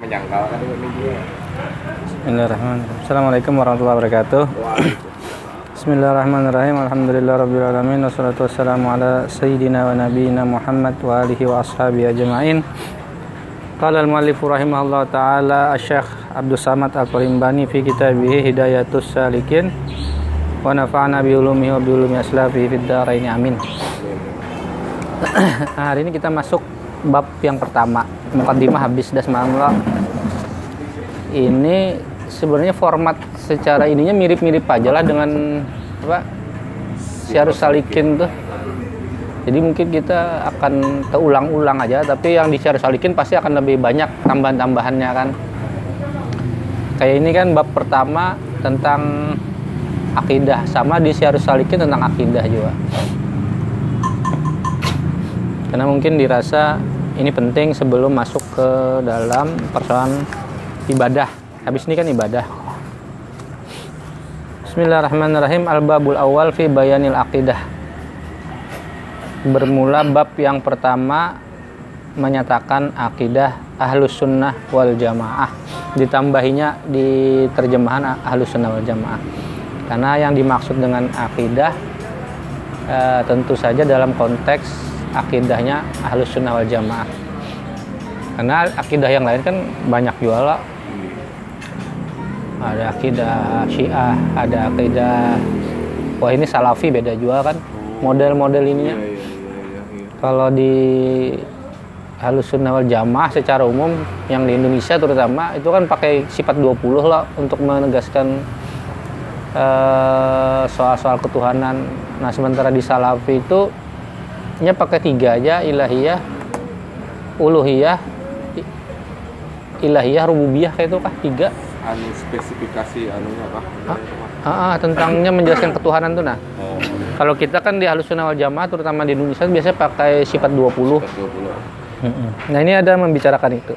menyangkal kan. Bismillahirrahmanirrahim. Assalamualaikum warahmatullahi wabarakatuh. Bismillahirrahmanirrahim. Alhamdulillahirabbil alamin wassalatu wassalamu ala sayyidina wa nabiyyina Muhammad wa alihi wa ashabihi ajma'in. Qala al-muallif rahimahullah taala Asy-Syaikh Abdul Samad Al-Qarimbani fi kitabih Hidayatus Salikin wa nafa'ana bi ulumihi wa bi ulumi aslafi fid dharain amin. Hari ini kita masuk bab yang pertama. Mukaddimah habis dah semalam lah. Ini sebenarnya format secara ininya mirip-mirip aja lah dengan apa? Syarus Salikin tuh. Jadi mungkin kita akan terulang-ulang aja, tapi yang di Syarus Salikin pasti akan lebih banyak tambahan-tambahannya kan. Kayak ini kan bab pertama tentang akidah sama di Syarus Salikin tentang akidah juga karena mungkin dirasa ini penting sebelum masuk ke dalam persoalan ibadah. Habis ini kan ibadah. Bismillahirrahmanirrahim. Al-Babul Awal fi Bayanil Aqidah. Bermula bab yang pertama menyatakan akidah Ahlus Sunnah wal Jamaah. Ditambahinya di terjemahan Ahlus Sunnah wal Jamaah. Karena yang dimaksud dengan akidah eh, tentu saja dalam konteks akidahnya Ahlus Sunnah wal Jamaah. Karena akidah yang lain kan banyak juga lah ada akidah Syiah ada akidah wah ini Salafi beda juga kan model-model ininya. Iya, iya, iya, iya. kalau di Ahlus Sunnah wal Jamaah secara umum yang di Indonesia terutama itu kan pakai sifat 20 lah untuk menegaskan eh, soal-soal ketuhanan. Nah sementara di Salafi itu nya pakai tiga aja ilahiyah uluhiyah ilahiyah rububiyah kayak itu kah? Tiga? Anu spesifikasi anunya apa? ah, ah, tentangnya menjelaskan ketuhanan tuh nah. Oh, kalau kita kan di halus sunnah wal jamaah terutama di Indonesia biasanya pakai sifat 20 20. nah ini ada membicarakan itu.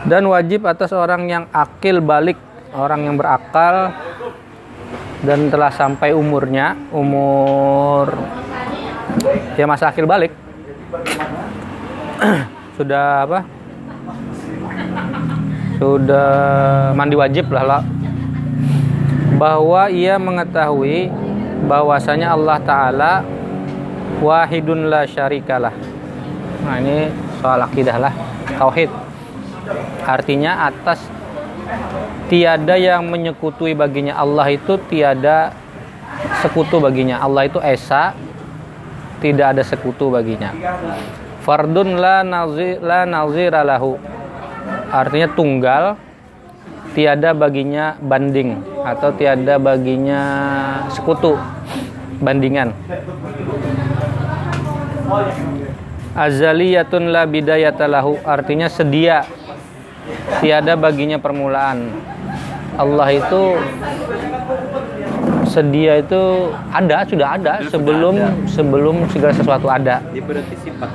Dan wajib atas orang yang akil balik orang yang berakal dan telah sampai umurnya umur ya masa akil balik. Sudah apa? Sudah mandi wajib lah lah bahwa ia mengetahui bahwasanya Allah Ta'ala wahidun la syarikalah nah ini soal akidah lah. Tauhid. Artinya atas tiada yang menyekutui baginya Allah itu tiada sekutu baginya. Allah itu esa tidak ada sekutu baginya. Fardun la la nazira lahu. Artinya tunggal tiada baginya banding atau tiada baginya sekutu bandingan. Azaliyatun la bidayata lahu artinya sedia tiada baginya permulaan. Allah itu sedia itu ada sudah ada. Sebelum sebelum segala sesuatu ada. Berarti sifat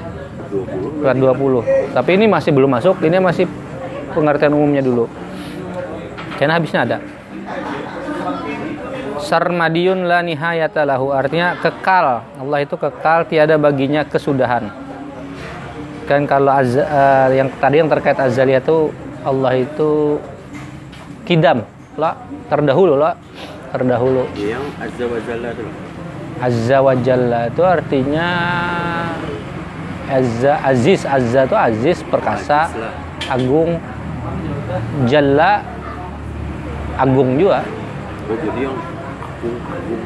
20. surat 20 tapi ini masih belum masuk. Ini masih pengertian umumnya dulu. Karena habisnya ada. Sarmadiyun la nihayata lahu. Artinya kekal. Allah itu kekal tiada baginya kesudahan. Kan kalau az, eh, yang tadi yang terkait azaliyah itu Allah itu kidam. Lah terdahulu lah terdahulu Yang azza wa jalla itu. Azza wa Jalla itu artinya Azza, Aziz, Azza itu Aziz, perkasa, agung, Jalla, agung juga. Oh, jadi yang agung agung.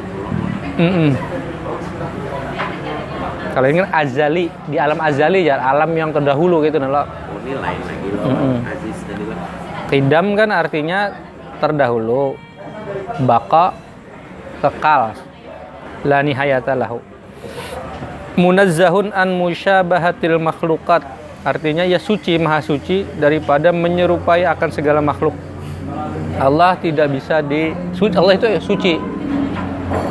Mm-mm. Kalau ini kan azali, di alam azali ya, alam yang terdahulu gitu nah, lo. Oh, ini lain lagi loh. Mm-mm. Aziz tadi. Qidam kan artinya terdahulu, baka, kekal, la nihayata lahu. Munazzahun an musyabahatil makhlukat artinya ya suci maha suci daripada menyerupai akan segala makhluk. Allah tidak bisa di Allah itu ya suci.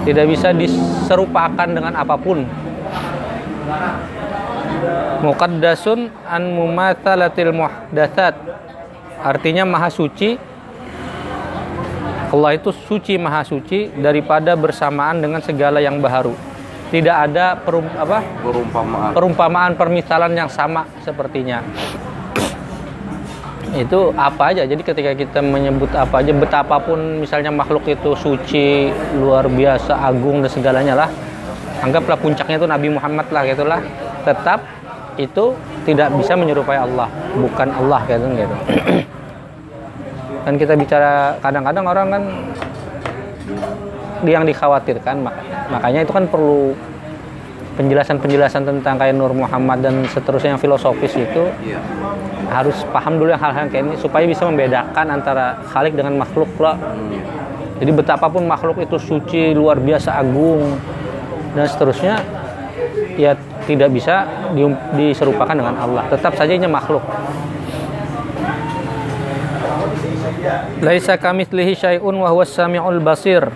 Tidak bisa diserupakan dengan apa pun. Muqaddasun an mumatsalatil muhdatsat artinya maha suci Allah itu suci maha suci daripada bersamaan dengan segala yang baharu. Tidak ada perum, apa? Perumpamaan. perumpamaan permisalan yang sama sepertinya. Itu apa aja? Jadi ketika kita menyebut apa aja betapapun misalnya makhluk itu suci luar biasa agung dan segalanya lah anggaplah puncaknya itu Nabi Muhammad lah gitulah tetap itu tidak bisa menyerupai Allah. Bukan Allah gitu gitu kan kita bicara kadang-kadang orang kan yang dikhawatirkan mak- makanya itu kan perlu penjelasan-penjelasan tentang kayak Nur Muhammad dan seterusnya yang filosofis itu Iya. harus paham dulu yang hal-hal kayak ini supaya bisa membedakan antara khalik dengan makhluk lah. Hmm. Jadi betapapun makhluk itu suci, luar biasa agung dan seterusnya ya tidak bisa di- diserupakan dengan Allah. Tetap saja ini makhluk. Laisa kamitslihi syai'un wa huwas samiul basir.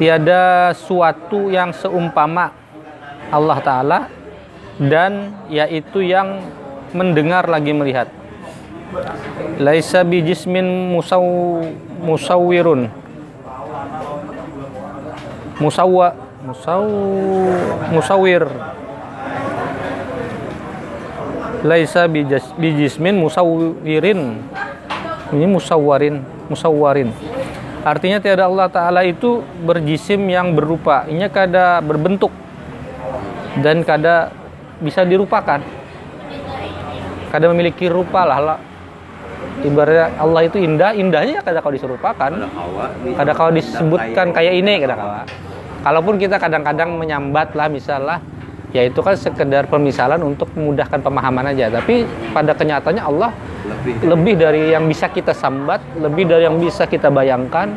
Tiada suatu yang seumpama Allah taala dan yaitu yang mendengar lagi melihat. Laisa bijismin musaw musawwirun. Musawwa musaw musawwir. Laisa bijismin musawwirin. Ini musawwarin, musawwarin. Artinya tiada Allah Ta'ala itu berjisim yang berupa. Ini kada berbentuk dan kada bisa dirupakan. Kada memiliki rupa lah. lah. Ibaratnya Allah itu indah, indahnya ya kada kau diserupakan. Kada kau disebutkan kayak ini kada kawa. Kalaupun kita kadang-kadang menyambat lah misalnya ya itu kan sekedar pemisalan untuk memudahkan pemahaman aja tapi pada kenyataannya Allah lebih lebih dari yang bisa kita sambat, lebih dari yang bisa kita bayangkan,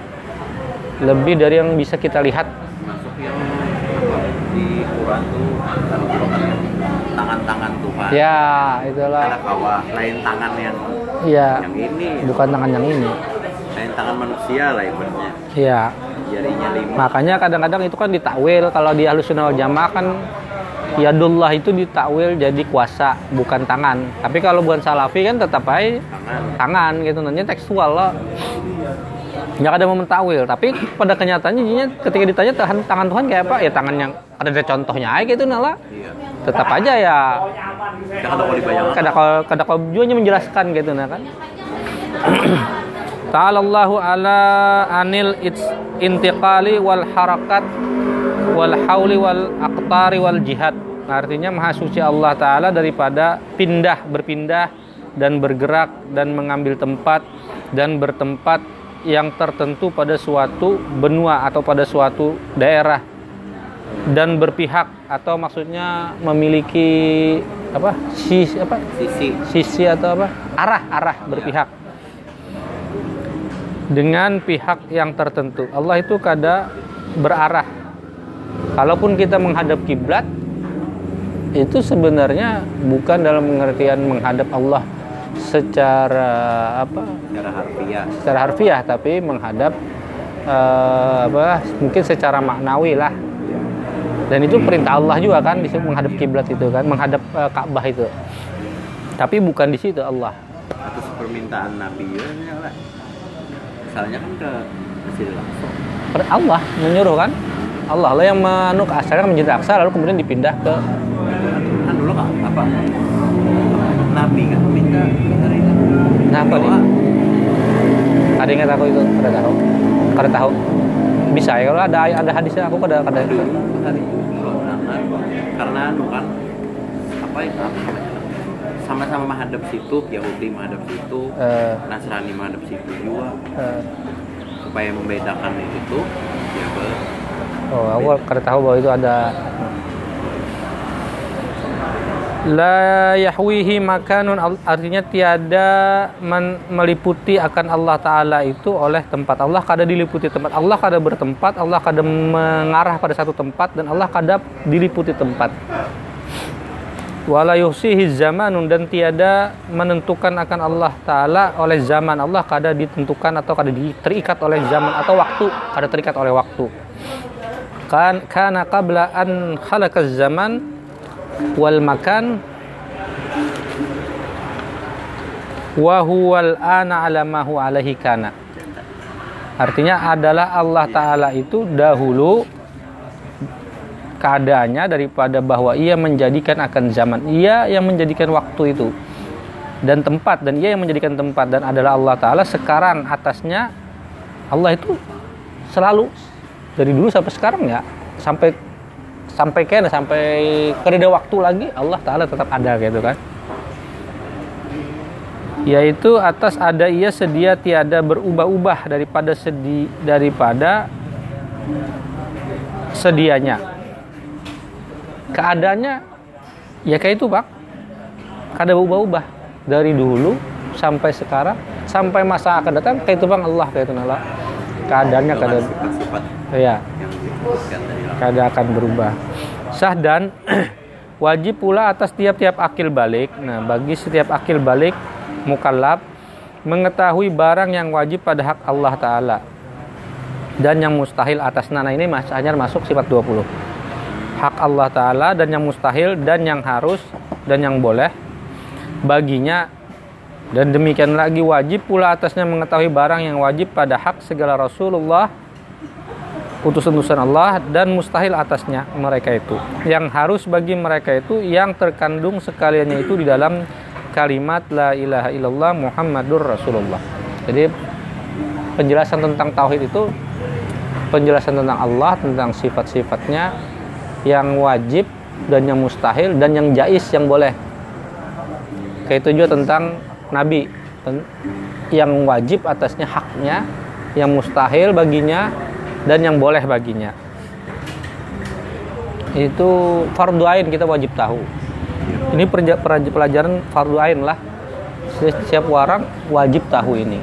lebih dari yang bisa kita lihat. masuk yang di Quran tuh tangan-tangan Tuhan. Ya, Ada itulah. kawa lain tangan yang Ya, yang ini, bukan tangan yang ini. lain tangan manusia lah ibaratnya. Ya, Jarinya lima. makanya kadang-kadang itu kan ditakwil kalau di Ahlussunnah wal Jamaah kan Yadullah itu ditakwil jadi kuasa, bukan tangan. Tapi kalau bukan Salafi kan tetap aja tangan. tangan gitu. Nanti tekstual loh nggak ada momen takwil. Tapi pada kenyataannya jadinya ketika ditanya tangan tangan Tuhan kayak apa? Ya tangan yang ada ada contohnya aja gitu nala. Iya. tetap aja ya. Kan kalau kada kada kau juga menjelaskan gitu nah kan Ta'ala Allahu ala anil intiqali wal harakat wal hauli wal aqtari wal jihad. Artinya maha suci Allah taala daripada pindah berpindah dan bergerak dan mengambil tempat dan bertempat yang tertentu pada suatu benua atau pada suatu daerah. Dan berpihak atau maksudnya memiliki apa? Sisi apa? Sisi. Sisi atau apa? Arah arah berpihak. Dengan pihak yang tertentu. Allah itu kada berarah kalaupun kita menghadap kiblat itu sebenarnya bukan dalam pengertian menghadap Allah secara apa secara harfiah. secara harfiah tapi menghadap eh, apa mungkin secara maknawi lah dan itu perintah Allah juga kan disebut menghadap kiblat itu kan menghadap eh, Ka'bah itu tapi bukan di situ Allah Atas permintaan Nabi ya lah. Misalnya kan ke Masjidil Aqsa. Allah menyuruh kan Allah. Lah yang menuk asalnya menjadi aksa lalu kemudian dipindah ke Kan dulu kan apa? Nabi kan minta dari nah apa nih ada ingat aku itu? Kada tahu kada tahu? Bisa ya kalau ada ada hadisnya aku kada kada hari berangkat karena anu kan apa itu apa namanya? sama-sama menghadap situ Yahudi menghadap situ eh, Nasrani menghadap situ juga. Eh, supaya membedakan itu. ya Oh, aku kada tahu bahwa itu ada. La yahwihi makanun artinya tiada men- meliputi akan Allah taala itu oleh tempat Allah. Kada diliputi tempat Allah kada bertempat Allah kada mengarah pada satu tempat dan Allah kada diliputi tempat. Wala yuhsihi zamanun dan tiada menentukan akan Allah taala oleh zaman. Allah kada ditentukan atau kada terikat oleh zaman atau waktu kada terikat oleh waktu kan kana qabla an khalaqaz zaman wal makan wa huwal ana ala alaihi kana. Artinya adalah Allah taala itu dahulu keadaannya daripada bahwa ia menjadikan akan zaman. Ia yang menjadikan waktu itu dan tempat dan ia yang menjadikan tempat dan adalah Allah taala. Sekarang atasnya Allah itu selalu dari dulu sampai sekarang ya sampai sampai kena sampai kereda waktu lagi Allah taala tetap ada gitu kan. Yaitu atas ada ia sedia tiada berubah-ubah daripada sedi daripada sedianya. Keadaannya ya kayak itu pak. Kada berubah-ubah. Dari dulu sampai sekarang sampai masa akan datang kayak itu bang Allah kayak itu nala. Keadaannya kada sifat-sifat ya yang disebutkan tadi lah. kada akan berubah. Sah dan wajib pula atas tiap-tiap akil balik. Nah bagi setiap akil balik mukallaf mengetahui barang yang wajib pada hak Allah taala. Dan yang mustahil atas nah ini mas hanya masuk sifat 20 hak Allah taala dan yang mustahil dan yang harus dan yang boleh baginya. Dan demikian lagi wajib pula atasnya mengetahui barang yang wajib pada hak segala Rasulullah utusan-utusan Allah dan mustahil atasnya mereka itu. Yang harus bagi mereka itu yang terkandung sekaliannya itu di dalam kalimat la ilaha illallah Muhammadur Rasulullah. Jadi penjelasan tentang tauhid itu penjelasan tentang Allah, tentang sifat-sifatnya yang wajib dan yang mustahil dan yang jais yang boleh. Kayak itu juga tentang nabi yang wajib atasnya haknya, yang mustahil baginya dan yang boleh baginya. Itu fardu ain kita wajib tahu. Ini pelajaran fardu ain lah. Setiap orang wajib tahu ini.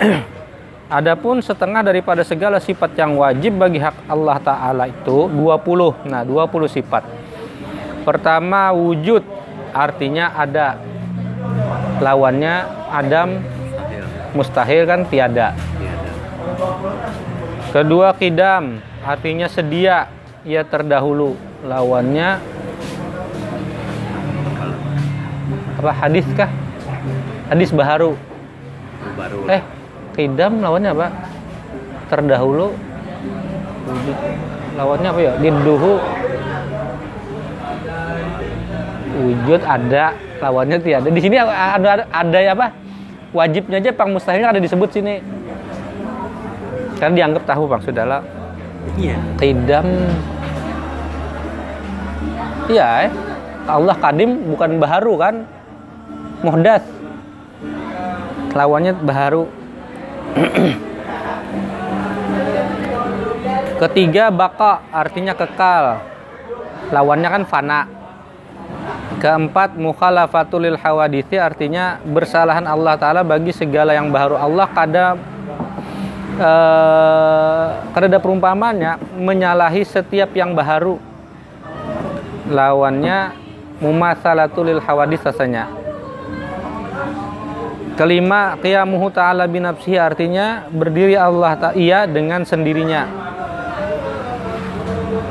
Adapun setengah daripada segala sifat yang wajib bagi hak Allah Ta'ala itu 20. Nah 20 sifat. Pertama wujud artinya ada. Lawannya Adam mustahil kan tiada. Kedua kidam artinya sedia ia terdahulu. Lawannya apa hadis kah? Hadis baharu. baru Eh, kidam lawannya apa? Terdahulu. Wujud. Lawannya apa ya? Diduhu. Wujud ada, lawannya tiada. Di sini ada ada, ada apa? Wajibnya aja pang mustahilnya ada disebut sini. Karena dianggap tahu bang. Sudahlah. iya. Qidam Iya eh. Allah kadim bukan baharu kan? Muhdas. Lawannya baharu. Ketiga baka artinya kekal. Lawannya kan fana. Keempat mukhalafatul lil hawadithi artinya bersalahan Allah Ta'ala bagi segala yang baharu. Allah kadang eh, karena ada perumpamannya menyalahi setiap yang baharu. Lawannya mumatsalatul lil hawadis rasanya. Kelima qiyamuhu ta'ala binafsihi artinya berdiri Allah ta iya dengan sendirinya.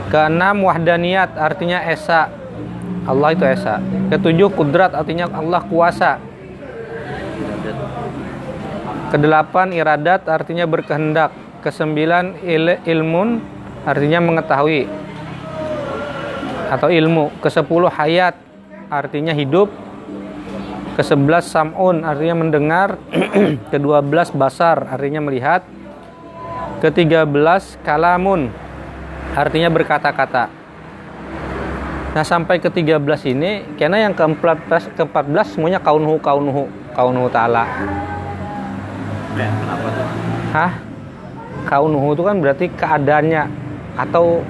Keenam wahdaniyat artinya esa. Allah itu esa. Ketujuh kudrat artinya Allah kuasa Kedelapan iradat artinya berkehendak. Kesembilan il ilmun artinya mengetahui atau ilmu. Kesepuluh hayat artinya hidup. Kesebelas sam'un artinya mendengar. Kedua belas basar artinya melihat. Ketiga belas kalamun artinya berkata-kata. Nah sampai ke 13 ini, karena yang ke-14 ke-14 semuanya kaunuhu kaunuhu kaunuhu ta'ala. Kenapa tuh Hah? Kaunuhu itu kan berarti keadaannya atau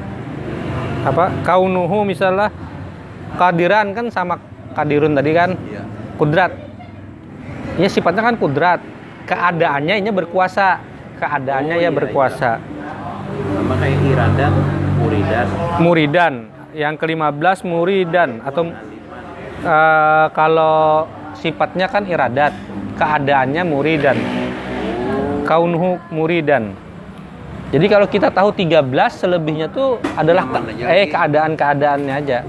apa? Kaunuhu misalnya kadiran kan sama kadirun tadi kan iya kudrat. Ya sifatnya kan kudrat. Keadaannya ini berkuasa. Keadaannya Oh, ya iya, berkuasa. sama kayak iradat muridan Muridan. Yang ke-15 muridan atau eh, kalau sifatnya kan iradat. Keadaannya muridan. Kaunuhu muridan. Jadi kalau kita tahu 13 selebihnya tuh adalah ke- eh keadaan-keadaannya aja.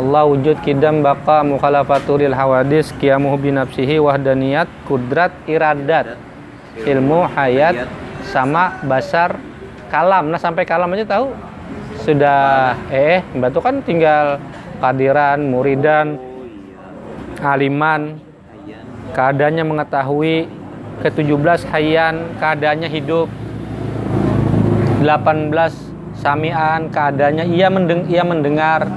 Allah wujud kidam baqa mukhalafaturil hawadis qiyamuhu binafsihi wahdaniyat kudrat iradat. Ilmu hayat sama basar kalam. Nah sampai kalam aja tahu? Sudah eh batu kan tinggal kadiran muridan aliman. Hayyan. keadaannya mengetahui ke-17 hayyan keadaannya hidup. 18 samian keadaannya ia mendeng ia mendengar.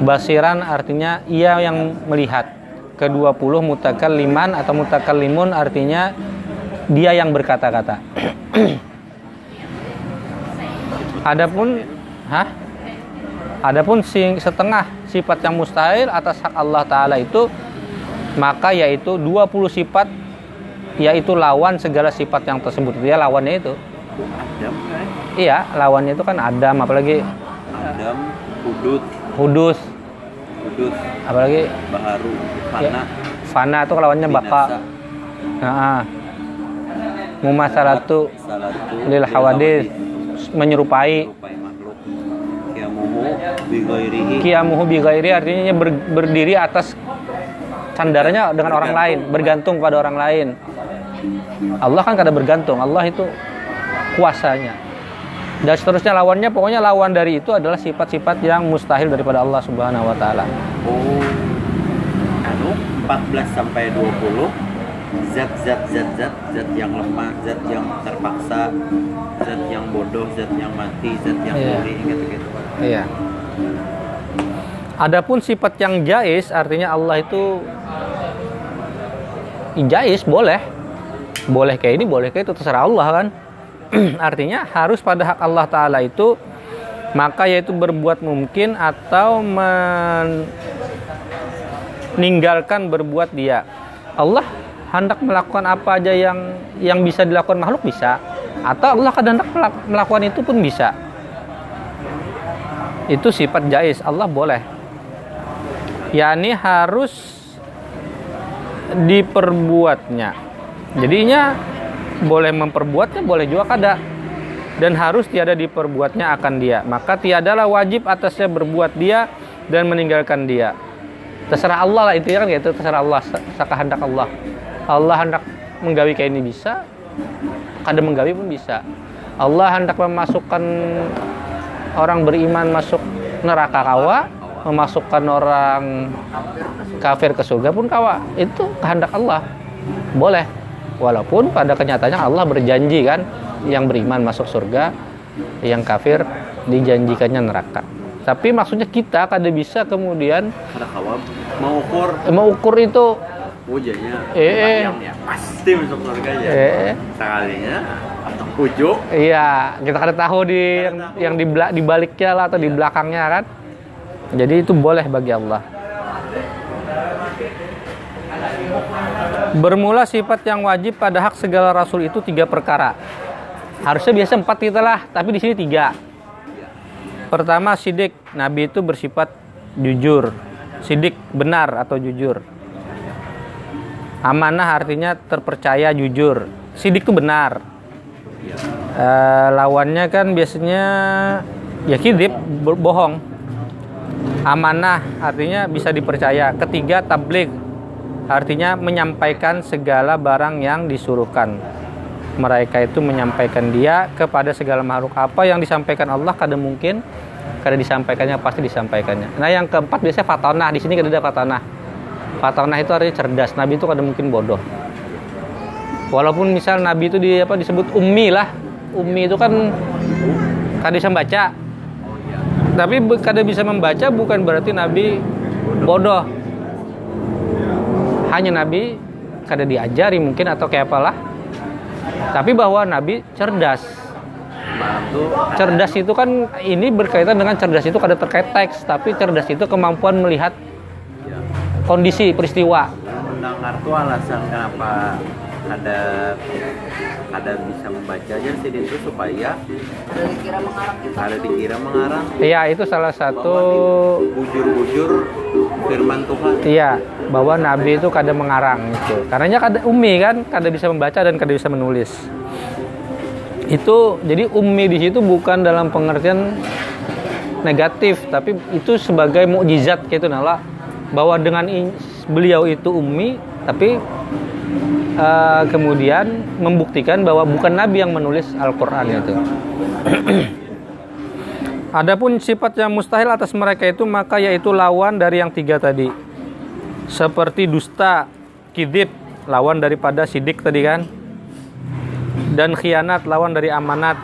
Basiran artinya ia yang melihat. Ke-20 mutakalliman atau mutakallimun artinya dia yang berkata-kata. Adapun hah? Adapun si setengah sifat yang mustahil atas hak Allah taala itu maka yaitu 20 sifat yaitu lawan segala sifat yang tersebut. Dia lawannya itu. Adam kan? iya lawannya itu kan Adam apalagi Adam, Hudud, Hudus. Hudud, apalagi Baharu, ya, Fana, Fana itu lawannya Binasa, nah, Mumasalatu Salatu, lil hawadis. menyerupai. Kiamuhu, Bigoirihi, Kiamuhu bi ghairi artinya ber- berdiri atas sandarnya dengan orang lain, bergantung pada orang lain. Allah kan kada bergantung, Allah itu kuasanya. Dan seterusnya lawannya pokoknya lawan dari itu adalah sifat-sifat yang mustahil daripada Allah Subhanahu wa taala. Oh, anu 14 sampai 20 zat zat zat zat zat yang lemah, zat yang terpaksa, zat yang bodoh, zat yang mati, zat yang Iya. muli gitu-gitu. Iya. Adapun sifat yang jais artinya Allah itu jais boleh. Boleh kayak ini, boleh kayak itu terserah Allah kan. artinya harus pada hak Allah taala itu maka yaitu berbuat mungkin atau meninggalkan berbuat dia. Allah hendak melakukan apa aja yang yang bisa dilakukan makhluk bisa atau Allah kadang hendak melak- melakukan itu pun bisa itu sifat jais Allah boleh yakni harus diperbuatnya. Jadinya boleh memperbuatnya boleh juga kada. Dan harus tiada diperbuatnya akan dia. Maka tiadalah wajib atasnya berbuat dia dan meninggalkan dia. Terserah Allah lah intinya kan gitu. Terserah Allah sakahendak Allah. Allah hendak menggawi kayak ini bisa. Kada menggawi pun bisa. Allah hendak memasukkan orang beriman masuk neraka kawa memasukkan orang kafir ke surga pun kawa. Itu kehendak Allah. Boleh. Walaupun pada kenyataannya Allah berjanji kan yang beriman masuk surga yang kafir dijanjikannya neraka. Tapi maksudnya kita kada bisa kemudian mau ukur eh, mau ukur itu. Wujudnya. Eh, eh. ya pasti masuk surga aja. eh Sekalinya atau ujuk Iya, kita kada tahu di yang, tahu. yang di di baliknya lah atau di belakangnya kan. Jadi itu boleh bagi Allah. Bermula sifat yang wajib pada hak segala rasul itu tiga perkara. Harusnya biasa empat kita lah, tapi di sini tiga. Pertama sidik, Nabi itu bersifat jujur. Sidik benar atau jujur. Amanah artinya terpercaya jujur. Sidik itu benar. Eh, lawannya kan biasanya ya kidip bo- bohong amanah artinya bisa dipercaya. Ketiga tabligh. Artinya menyampaikan segala barang yang disuruhkan. Mereka itu menyampaikan dia kepada segala makhluk. Apa yang disampaikan Allah kada mungkin. Kada disampaikannya pasti disampaikannya. Nah yang keempat biasanya fatonah di sini kada ada fatonah fatonah itu artinya cerdas. Nabi itu kada mungkin bodoh. Walaupun misal nabi itu di apa disebut ummi lah. Ummi itu kan kada bisa baca tapi kada bisa membaca bukan berarti nabi bodoh. Hanya nabi kada diajari mungkin atau kayak apalah. Tapi bahwa nabi cerdas. Cerdas itu kan ini berkaitan dengan cerdas itu kada terkait teks tapi cerdas itu kemampuan melihat kondisi peristiwa. Mendengar tuh alasan kenapa ada ada bisa membaca aja sih itu supaya ada dikira mengarang iya itu salah satu bujur-bujur firman Tuhan Iya, bahwa Nabi itu kada mengarang itu. Karenanya kada ummi kan, kada bisa membaca dan kada bisa menulis. Itu jadi ummi di situ bukan dalam pengertian negatif, tapi itu sebagai mukjizat gitu nala bahwa dengan beliau itu ummi, tapi eh, kemudian membuktikan bahwa bukan Nabi yang menulis Al-Qur'an itu. Adapun sifat yang mustahil atas mereka itu maka yaitu lawan dari yang tiga tadi. seperti dusta, kidib, lawan daripada sidik tadi kan, dan khianat, lawan dari amanat,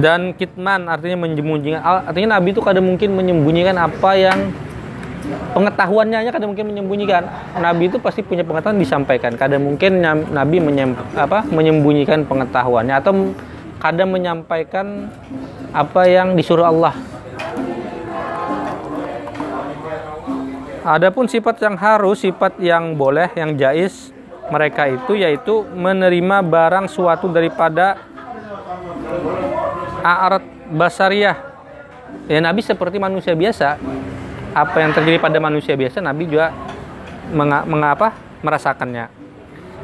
dan kitman artinya menyembunyikan artinya nabi itu kadang mungkin menyembunyikan apa yang pengetahuannya hanya kadang mungkin menyembunyikan nabi itu pasti punya pengetahuan disampaikan kadang mungkin nabi menyem, apa menyembunyikan pengetahuannya atau kadang menyampaikan apa yang disuruh Allah Adapun sifat yang harus, sifat yang boleh, yang jais mereka itu yaitu menerima barang suatu daripada a'rat basariah. Ya Nabi seperti manusia biasa. Apa yang terjadi pada manusia biasa Nabi juga mengapa merasakannya.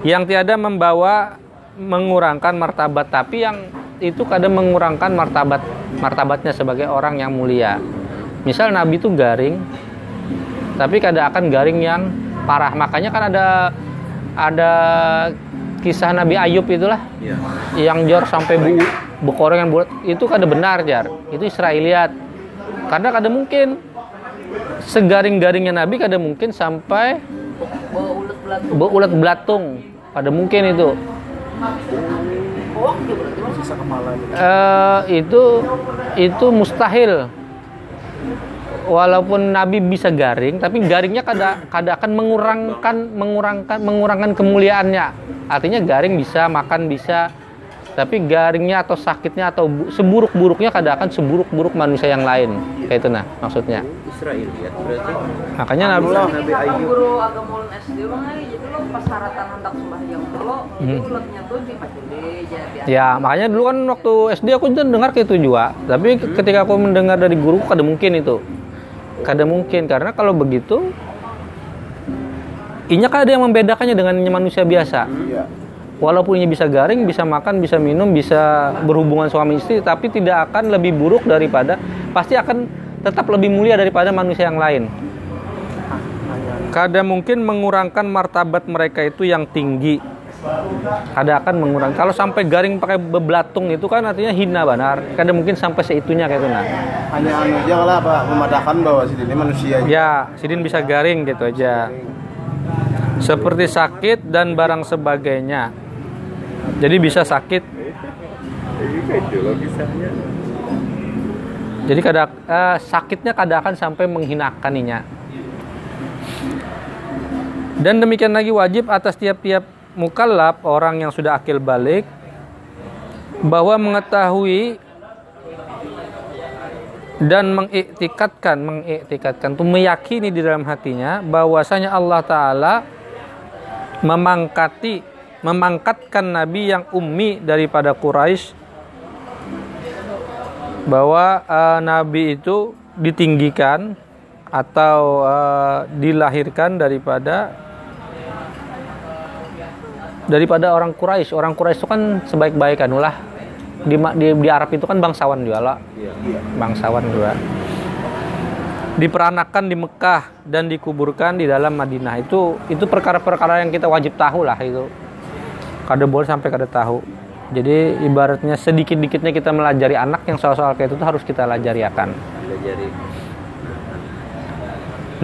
Yang tiada membawa mengurangkan martabat tapi yang itu kadang mengurangkan martabat martabatnya sebagai orang yang mulia. Misal Nabi itu garing, tapi kadang akan garing yang parah makanya kan ada ada kisah Nabi Ayub itulah ya. yang jor sampai bu bekoreng yang bulat itu kadang benar jar itu Israeliat karena kadang mungkin segaring-garingnya Nabi kadang mungkin sampai ulat belatung. Pada mungkin itu. Uh, itu itu mustahil. Walaupun Nabi bisa garing, tapi garingnya kada kada akan mengurangkan mengurangkan mengurangkan kemuliaannya. Artinya garing bisa, makan bisa, tapi garingnya atau sakitnya atau seburuk-buruknya kada akan seburuk-buruk manusia yang lain. Kayak itu nah maksudnya. Israel ya berarti. Makanya Nabi Nabi Ayub. Guru agama SD mah jadi lo pas syaratan hendak sembahyang dulu, hmm. tuh di Ya, makanya dulu kan waktu SD aku dengar kayak itu juga. Tapi hmm. ketika aku mendengar dari guru kada mungkin itu. Kada mungkin karena kalau begitu Inya kan ada yang membedakannya dengan manusia biasa. Iya. Walaupun ini bisa garing, bisa makan, bisa minum, bisa berhubungan suami istri, tapi tidak akan lebih buruk daripada, pasti akan tetap lebih mulia daripada manusia yang lain. Kada mungkin mengurangkan martabat mereka itu yang tinggi. Ada akan mengurangi kalau sampai garing pakai bebelatung itu kan artinya hina benar. Kadang mungkin sampai seitunya kayak itu nah. Hanya anu aja lah pak memadahkan bahwa sidin ini manusia ya sidin bisa garing gitu aja. Seperti sakit dan barang sebagainya jadi bisa sakit. Jadi kadang eh, sakitnya kadang akan sampai menghinakan menghinakannya. Dan demikian lagi wajib atas tiap-tiap mukallaf orang yang sudah akil balik bahwa mengetahui dan mengiktikatkan mengiktikatkan itu meyakini di dalam hatinya bahwasanya Allah taala memangkati memangkatkan nabi yang ummi daripada Quraisy bahwa uh, nabi itu ditinggikan atau uh, dilahirkan daripada daripada orang Quraisy. Orang Quraisy itu kan sebaik-baik anulah di, di di Arab itu kan bangsawan juga lah. Iya. Bangsawan juga. Diperanakan di Mekah dan dikuburkan di dalam Madinah. Itu itu perkara-perkara yang kita wajib tahu lah itu. Kada boleh sampai kada tahu. Jadi ibaratnya sedikit-dikitnya kita melajari anak yang soal-soal kayak itu tuh harus kita lajari akan.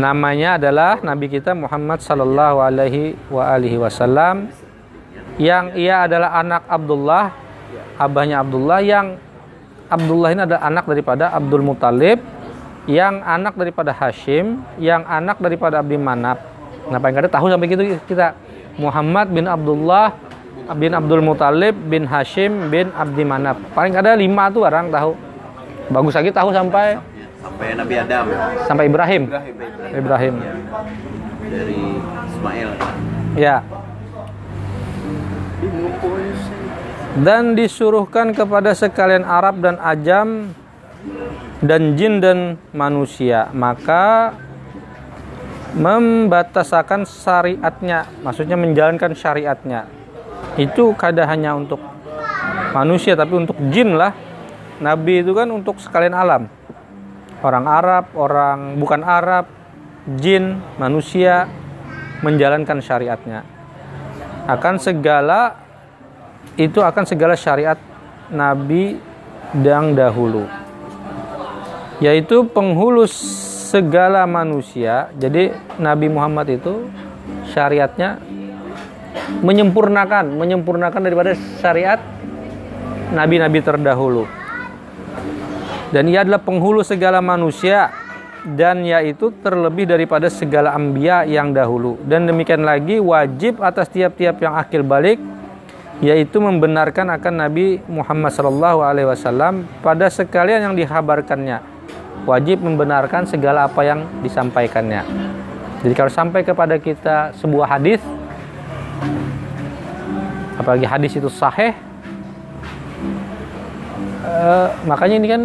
Namanya adalah Nabi kita Muhammad Sallallahu Alaihi Wasallam yang ia adalah anak Abdullah, abahnya Abdullah yang Abdullah ini adalah anak daripada Abdul Muthalib, yang anak daripada Hashim, yang anak daripada Abdi Manap. Nah, paling kada tahu sampai gitu kita Muhammad bin Abdullah bin Abdul Muthalib bin Hashim bin Abdi Manap. Paling kada lima tuh orang tahu. Bagus lagi tahu sampai sampai Nabi Adam sampai Ibrahim. Ibrahim. Ibrahim. Dari Ismail. Ya dan disuruhkan kepada sekalian Arab dan Ajam dan jin dan manusia maka membatasakan syariatnya maksudnya menjalankan syariatnya itu kada hanya untuk manusia tapi untuk jin lah. Nabi itu kan untuk sekalian alam. Orang Arab orang bukan Arab jin manusia menjalankan syariatnya. Akan segala itu akan segala syariat Nabi yang dahulu. Yaitu penghulu segala manusia. Jadi Nabi Muhammad itu syariatnya menyempurnakan, menyempurnakan daripada syariat nabi-nabi terdahulu. Dan ia adalah penghulu segala manusia dan yaitu terlebih daripada segala ambia yang dahulu. Dan demikian lagi wajib atas tiap-tiap yang akil balik yaitu membenarkan akan Nabi Muhammad Shallallahu Alaihi Wasallam pada sekalian yang dikabarkannya. Wajib membenarkan segala apa yang disampaikannya. Jadi kalau sampai kepada kita sebuah hadis, apalagi hadis itu sahih, eh, makanya ini kan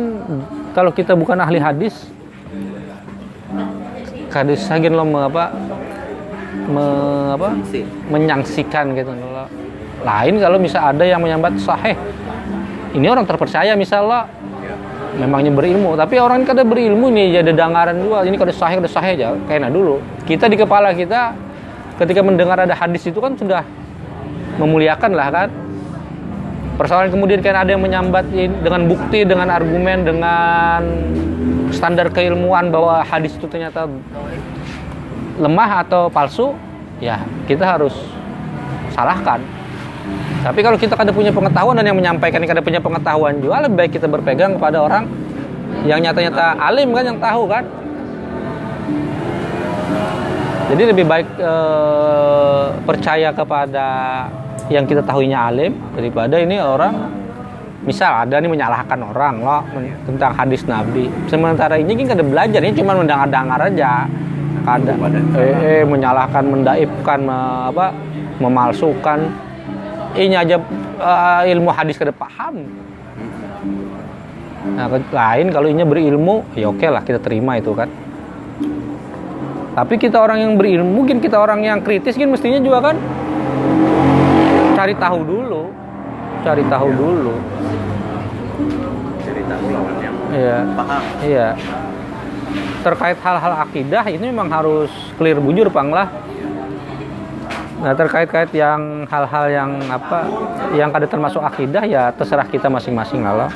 kalau kita bukan ahli hadis, hadis sagin lo apa, me- apa, menyangsikan gitu. Lain kalau misal ada yang menyambat sahih. Ini orang terpercaya misalnya memangnya berilmu. Tapi orang kada berilmu nih jadi dangaran juga ini kada sahih kada sahih aja. Kayak nah dulu. Kita di kepala kita ketika mendengar ada hadis itu kan sudah memuliakan lah kan? Persoalan kemudian kan ada yang menyambat dengan bukti dengan argumen dengan standar keilmuan bahwa hadis itu ternyata lemah atau palsu ya kita harus salahkan. Tapi kalau kita kada punya pengetahuan dan yang menyampaikan kada punya pengetahuan juga lebih baik kita berpegang kepada orang yang nyata-nyata alim kan yang tahu kan? Jadi lebih baik eh, percaya kepada yang kita tahuinya alim daripada ini orang misal ada nih menyalahkan orang loh tentang hadis nabi. Sementara ini kan kada belajar ini cuma mendengar-dengar aja. Kada eh, eh, menyalahkan mendaibkan me- apa memalsukan. Ini aja eh, ilmu hadis kada paham nah lain kalau ini berilmu ya oke lah kita terima itu kan. Tapi kita orang yang berilmu mungkin kita orang yang kritis kan mestinya juga kan cari tahu dulu. Cari tahu dulu. Cerita lawan yang iya. paham. Iya. Terkait hal-hal akidah ini memang harus clear bujur pang lah. Nah terkait-kait yang hal-hal yang apa yang kada termasuk akidah ya terserah kita masing-masing lah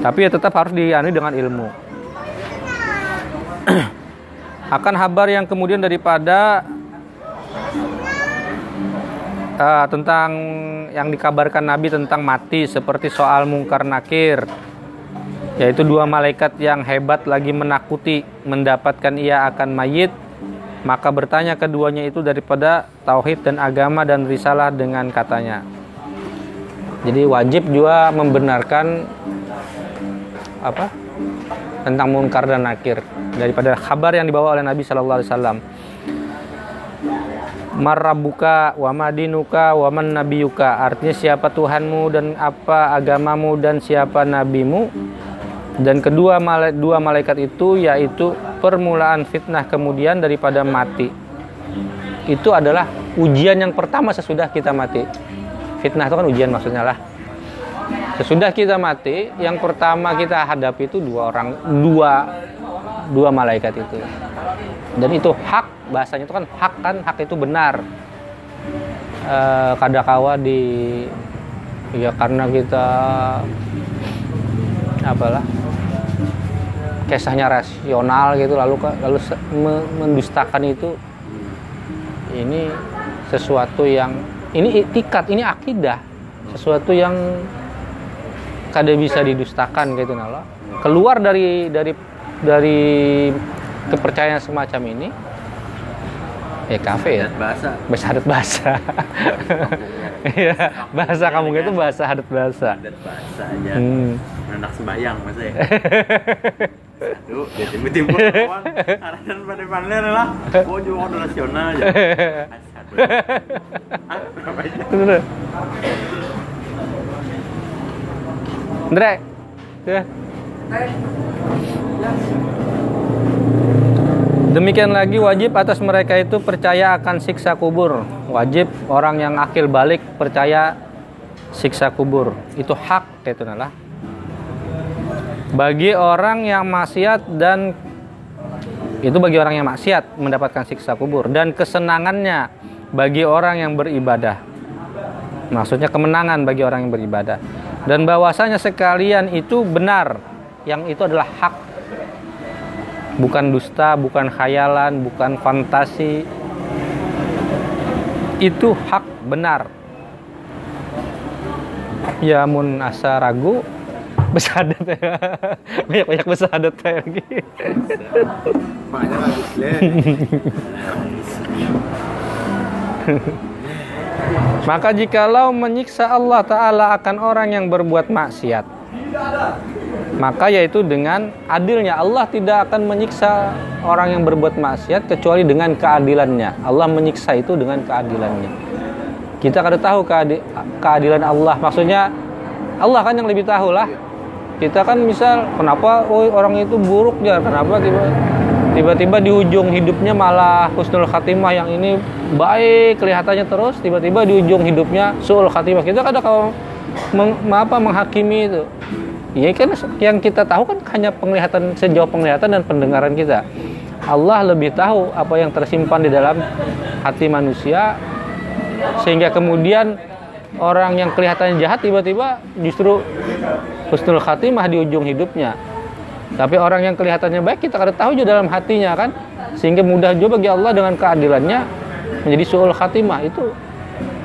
tapi ya tetap harus diani dengan ilmu. Akan kabar yang kemudian daripada eh, tentang yang dikabarkan Nabi tentang mati seperti soal mungkar nakir yaitu dua malaikat yang hebat lagi menakuti mendapatkan ia akan mayit. Maka bertanya keduanya itu daripada tauhid dan agama dan risalah dengan katanya. Jadi wajib juga membenarkan apa tentang mungkar dan nakir daripada kabar yang dibawa oleh Nabi Shallallahu Alaihi Wasallam Marabuka wa madinuka nabiyuka. Artinya siapa Tuhanmu dan apa agamamu dan siapa nabimu. Dan kedua dua malaikat itu yaitu permulaan fitnah kemudian daripada mati. Itu adalah ujian yang pertama sesudah kita mati. Fitnah itu kan ujian maksudnya lah. Sesudah kita mati yang pertama kita hadapi itu dua orang dua dua malaikat itu dan itu hak bahasanya itu kan hak kan hak itu benar. Eh, kadakawa di ya karena kita apalah kisahnya rasional gitu lalu lalu mendustakan itu ini sesuatu yang ini itikat ini akidah sesuatu yang kada bisa didustakan gitu nala. Keluar dari dari dari kepercayaan semacam ini ya kafe ya dan bahasa bahasa adat bahasa iya bahasa kamu itu bahasa adat bahasa adat bahasa aja hmm. anak sembayang masa ya aduh dia timbul-timbul kawan arahan pada paner lah gua juga udah nasional aja Asyhadu. Ah, apa aja? Bener. Andre, ya. Demikian lagi wajib atas mereka itu percaya akan siksa kubur. Wajib orang yang akil balik percaya siksa kubur. Itu hak itu nalah. Bagi orang yang maksiat dan itu bagi orang yang maksiat mendapatkan siksa kubur dan kesenangannya bagi orang yang beribadah. Maksudnya kemenangan bagi orang yang beribadah. Dan bahwasanya sekalian itu benar, yang itu adalah hak bukan dusta, bukan khayalan, bukan fantasi. Itu hak benar. Ya mun asa ragu besadat ya. Banyak-banyak besadat ya lagi. Maka jikalau menyiksa Allah Ta'ala akan orang yang berbuat maksiat Maka yaitu dengan adilnya Allah tidak akan menyiksa orang yang berbuat maksiat Kecuali dengan keadilannya. Allah menyiksa itu dengan keadilannya. Kita kada tahu keadi- keadilan Allah. Maksudnya Allah kan yang lebih tahu lah Kita kan misal kenapa oh, orang itu buruk ya? Kenapa tiba tiba-tiba di ujung hidupnya malah husnul khatimah yang ini baik kelihatannya terus tiba-tiba di ujung hidupnya suul khatimah. Kita kadang kalau meng, apa menghakimi itu ya kan yang kita tahu kan hanya penglihatan sejauh penglihatan dan pendengaran kita Allah lebih tahu apa yang tersimpan di dalam hati manusia sehingga kemudian orang yang kelihatannya jahat tiba-tiba justru husnul khatimah di ujung hidupnya tapi orang yang kelihatannya baik kita kada tahu juga dalam hatinya kan. Sehingga mudah juga bagi Allah dengan keadilannya menjadi suul khatimah itu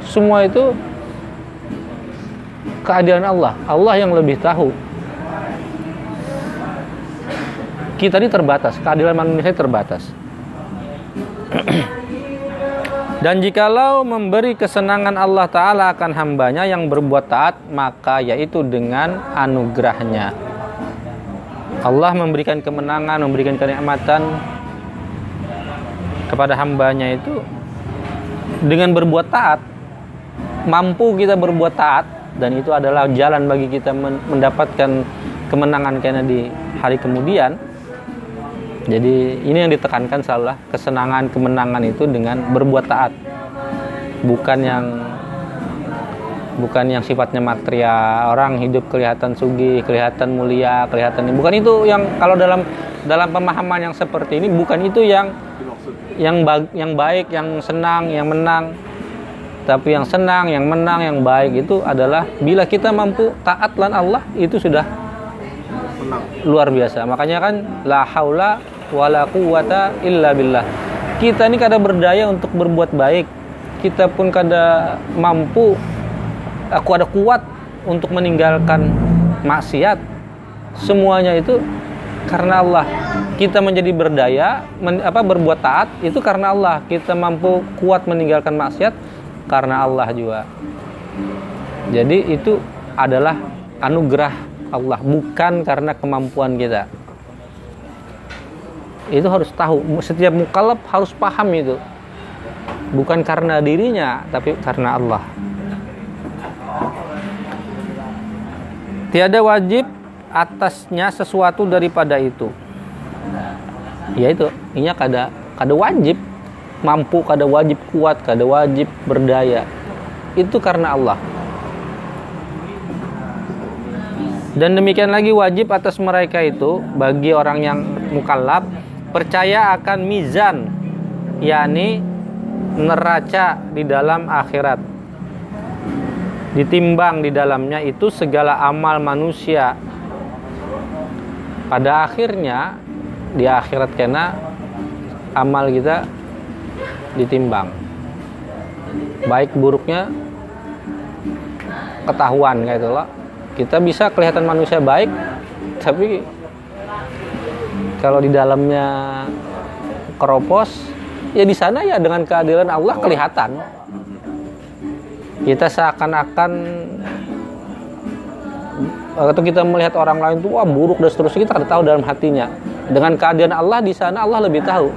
semua itu keadilan Allah. Allah yang lebih tahu. Kita ini terbatas, keadilan manusia terbatas. Dan jikalau memberi kesenangan Allah Ta'ala akan hambanya yang berbuat taat, maka yaitu dengan anugerahnya. Allah memberikan kemenangan, memberikan kenikmatan kepada hambanya itu dengan berbuat taat. Mampu kita berbuat taat dan itu adalah jalan bagi kita mendapatkan kemenangan karena di hari kemudian. Jadi ini yang ditekankan salah kesenangan kemenangan itu dengan berbuat taat. Bukan yang bukan yang sifatnya material orang hidup kelihatan sugih kelihatan mulia kelihatan bukan itu yang kalau dalam dalam pemahaman yang seperti ini bukan itu yang yang ba yang baik yang senang yang menang tapi yang senang yang menang yang baik itu adalah bila kita mampu taat lan Allah itu sudah Menang. luar biasa makanya kan la haula wala quwata illa billah. Kita ini kada berdaya untuk berbuat baik. Kita pun kada mampu. Aku ada kuat untuk meninggalkan maksiat. Semuanya itu karena Allah. Kita menjadi berdaya men, apa berbuat taat itu karena Allah. Kita mampu kuat meninggalkan maksiat karena Allah juga. Jadi itu adalah anugerah Allah bukan karena kemampuan kita itu harus tahu. Setiap mukallaf harus paham itu. Bukan karena dirinya tapi karena Allah. Tiada wajib atasnya sesuatu daripada itu. Ya itu ini kada kada wajib mampu kada wajib kuat kada wajib berdaya. Itu karena Allah. Dan demikian lagi wajib atas mereka itu bagi orang yang mukallaf percaya akan mizan yakni neraca di dalam akhirat. Ditimbang di dalamnya itu segala amal manusia. Pada akhirnya di akhirat kena amal kita ditimbang. Baik buruknya ketahuan kayak itu loh kita bisa kelihatan manusia baik tapi kalau di dalamnya keropos ya di sana ya dengan keadilan Allah kelihatan. Kita seakan-akan atau kita melihat orang lain tuh wah buruk dan seterusnya kita tidak tahu dalam hatinya. Dengan keadaan Allah di sana Allah lebih tahu.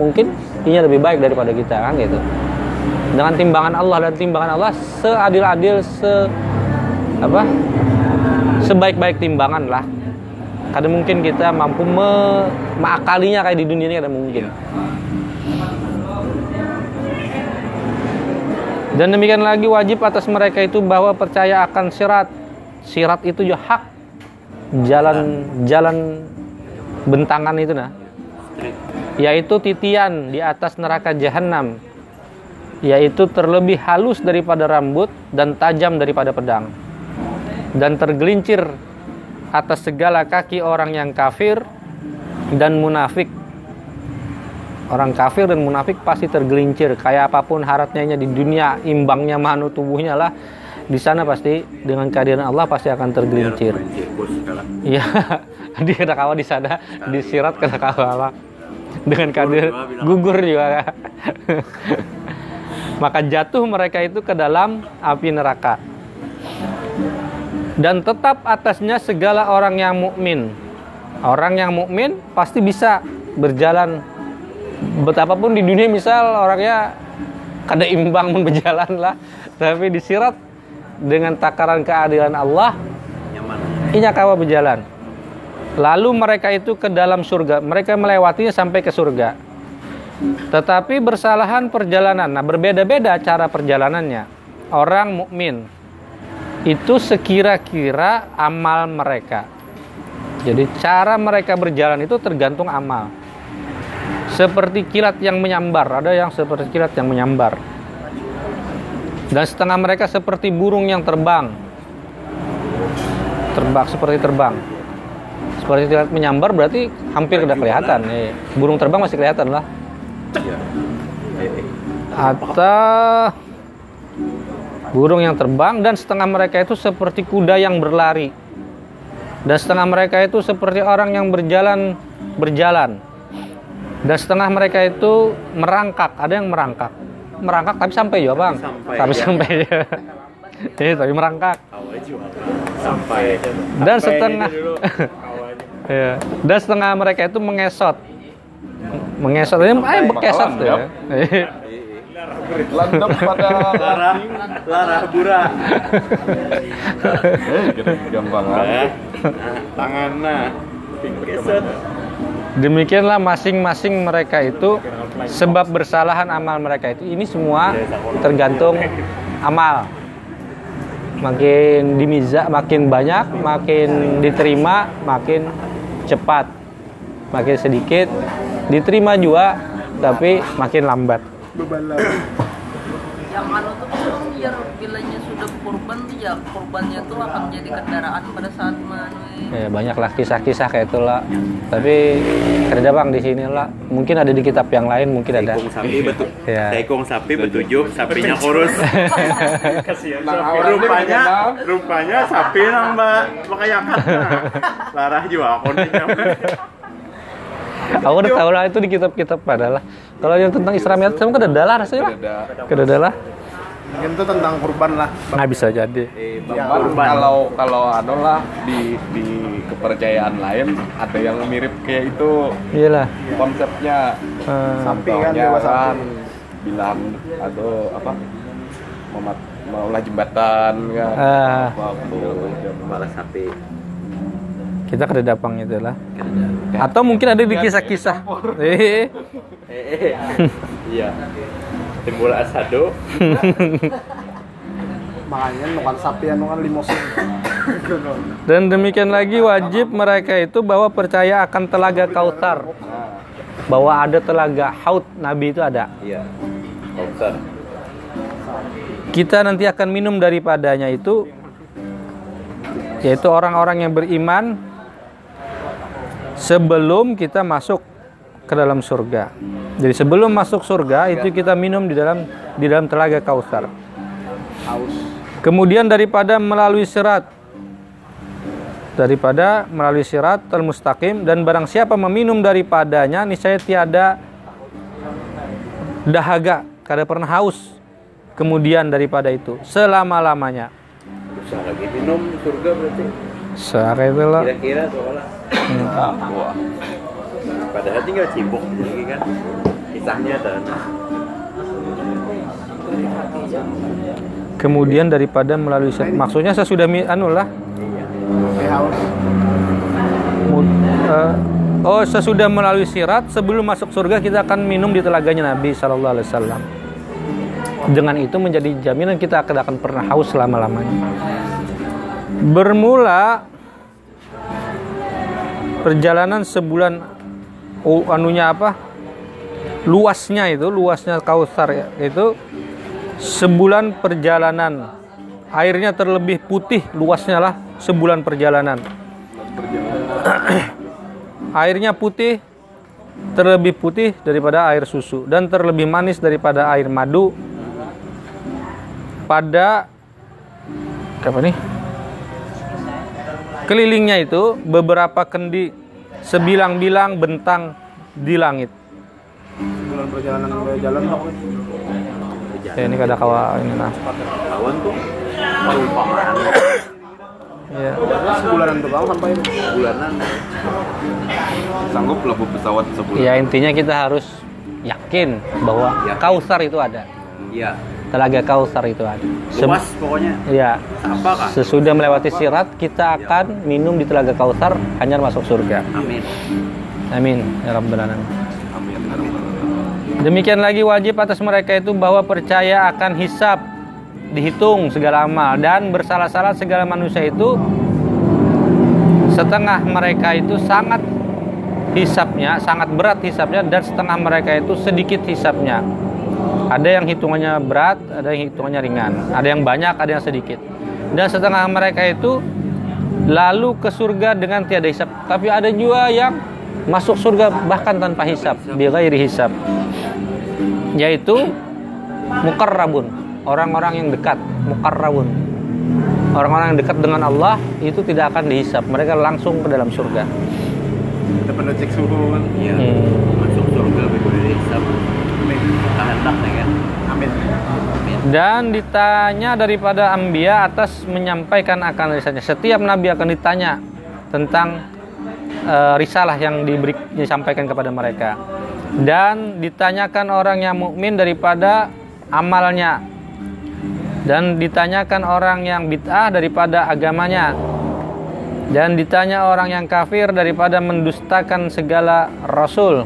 Mungkin ini lebih baik daripada kita kan gitu. Dengan timbangan Allah dan timbangan Allah seadil-adil se apa sebaik-baik timbangan lah kadang mungkin kita mampu me mengakalinya kayak di dunia ini kadang mungkin. Dan demikian lagi wajib atas mereka itu bahwa percaya akan sirat. Sirat itu juga hak. Jalan jalan bentangan itu nah. Yaitu titian di atas neraka jahanam yaitu terlebih halus daripada rambut dan tajam daripada pedang. Dan tergelincir atas segala kaki orang yang kafir dan munafik Orang kafir dan munafik pasti tergelincir. Kayak apa pun harapnya di dunia, imbangnya manu tubuhnya lah. Di sana pasti dengan kehadiran Allah pasti akan tergelincir. Iya, dia kena kawa di sana, disirat kena kawa. Dengan kadir gugur juga. Maka jatuh mereka itu ke dalam api neraka. Dan tetap atasnya segala orang yang mukmin. Orang yang mukmin pasti bisa berjalan betapapun di dunia misal orangnya kada imbang berjalan lah, tapi disirat dengan takaran keadilan Allah. Inya kawa berjalan. Lalu mereka itu ke dalam surga. Mereka melewatinya sampai ke surga. Tetapi bersalahan perjalanan. Nah, berbeda-beda cara perjalanannya. Orang mukmin itu sekira-kira amal mereka. Jadi cara mereka berjalan itu tergantung amal. Seperti kilat yang menyambar, ada yang seperti kilat yang menyambar. Dan setengah mereka seperti burung yang terbang terbang seperti terbang seperti tidak menyambar berarti hampir tidak kelihatan Eh, burung terbang masih kelihatan lah Iya. Atau burung yang terbang dan setengah mereka itu seperti kuda yang berlari dan setengah mereka itu seperti orang yang berjalan berjalan dan setengah mereka itu merangkak ada yang merangkak merangkak tapi sampai juga bang Sampai, tapi ya. sampai ya. Tapi merangkak. Sampai. dan setengah ya. dan setengah mereka itu mengesot mengesot ini eh bekesot ya. Landep pada Larah, larah bura. Eh, gampang Eh, nah, tangannya. Demikianlah masing-masing mereka itu sebab bersalahan amal mereka itu. Ini semua tergantung amal. Makin dimiza makin banyak makin diterima makin cepat. Makin sedikit diterima juga tapi makin lambat yang anu tuh memang biar bilanya sudah kurban tuh ya kurbannya tuh akan jadi kendaraan pada saat manu ya banyaklah kisah-kisah kayak itulah tapi kerja bang di sini lah mungkin ada di kitab yang lain mungkin ada. Tekong sapi. Betul. Iya. Tekong sapi betujuh, sapinya kurus. Ini rupanya, rupanya sapi nang mbak. Makayakan. Larah juga kondisinya. Aku udah tahu lah itu di kitab-kitab padahal kalau yang tentang Islamiat sama kedadalah rasanya lah Ada. kedadalah Mungkin itu tentang kurban lah. nggak bisa jadi Eh, Ya, bang kurban. kalau kalau anu lah di di kepercayaan lain ada yang mirip kayak itu iyalah konsepnya Eh, Sapi kan, dewa sapi. kan bilang aduh apa memat maulah jembatan kan Ah. waktu Malah sapi. Kita kededapang itu lah atau mungkin ada di kisah-kisah eh. Iya. Timbul asado. Makanya nukan sapi anu kan limosin. dan demikian lagi wajib mereka itu bahwa percaya akan telaga kautar bahwa ada telaga haut nabi itu ada Iya. Kautsar. kita nanti akan minum daripadanya itu yaitu orang-orang yang beriman sebelum kita masuk ke dalam surga. Jadi sebelum masuk surga itu kita minum di dalam di dalam telaga Kautsar. Kemudian daripada melalui sirat daripada melalui sirat al-mustaqim dan barang siapa meminum daripadanya niscaya tiada dahaga, kada pernah haus kemudian daripada itu selama-lamanya. Bisa lagi minum surga berarti. Secara itu lah. Kira-kira soalnya. wah Padahal tinggal cibuk lagi kan. Kisahnya ada. Kemudian daripada melalui sirat, maksudnya sesudah mi- anu lah. Eh, oh sesudah melalui sirat sebelum masuk surga kita akan minum di telaganya Nabi Shallallahu Alaihi Wasallam. Dengan itu menjadi jaminan kita akan akan pernah haus selama lamanya. Bermula perjalanan sebulan oh, anunya apa? Luasnya itu, luasnya Kautsar ya, itu sebulan perjalanan. Airnya terlebih putih luasnya lah sebulan perjalanan. Airnya putih terlebih putih daripada air susu dan terlebih manis daripada air madu pada apa nih kelilingnya itu beberapa kendi sebilang-bilang bentang di langit Bulan perjalanan jalan Pak. ya ini kada kawa ini nah Lawan tuh perumpamaan ya Sebulanan tuh Bang sampai bulanan. Sanggup lebu pesawat sebulan. ya intinya kita harus yakin bahwa kausar itu ada Iya. Telaga kausar itu ada Sem- Luas pokoknya. ya Apa kah? sesudah melewati sirat kita akan minum di telaga kausar hanya masuk surga Amin. amin ya rabbal alamin Amin. Demikian lagi wajib atas mereka itu bahwa percaya akan hisab, dihitung segala amal dan bersalah-salah segala manusia itu setengah mereka itu sangat hisapnya, sangat berat hisapnya dan setengah mereka itu sedikit hisapnya. Ada yang hitungannya berat, ada yang hitungannya ringan, ada yang banyak, ada yang sedikit. Dan setengah mereka itu lalu ke surga dengan tiada hisap. Tapi ada juga yang masuk surga bahkan tanpa hisap, bighairi hisap yaitu mukarrabun orang-orang yang dekat mukarrabun orang-orang yang dekat dengan Allah itu tidak akan dihisap mereka langsung ke dalam surga kita pernah cek suhu kan. Iya. Hmm. Masuk surga bebas hisab. Kehendak nih kan. Amin. dan ditanya daripada ambia atas menyampaikan akan risalahnya. Setiap nabi akan ditanya tentang eh, risalah yang diberi disampaikan kepada mereka. Dan ditanyakan orang yang mukmin daripada amalnya. Dan ditanyakan orang yang bid'ah daripada agamanya. Dan ditanya orang yang kafir daripada mendustakan segala rasul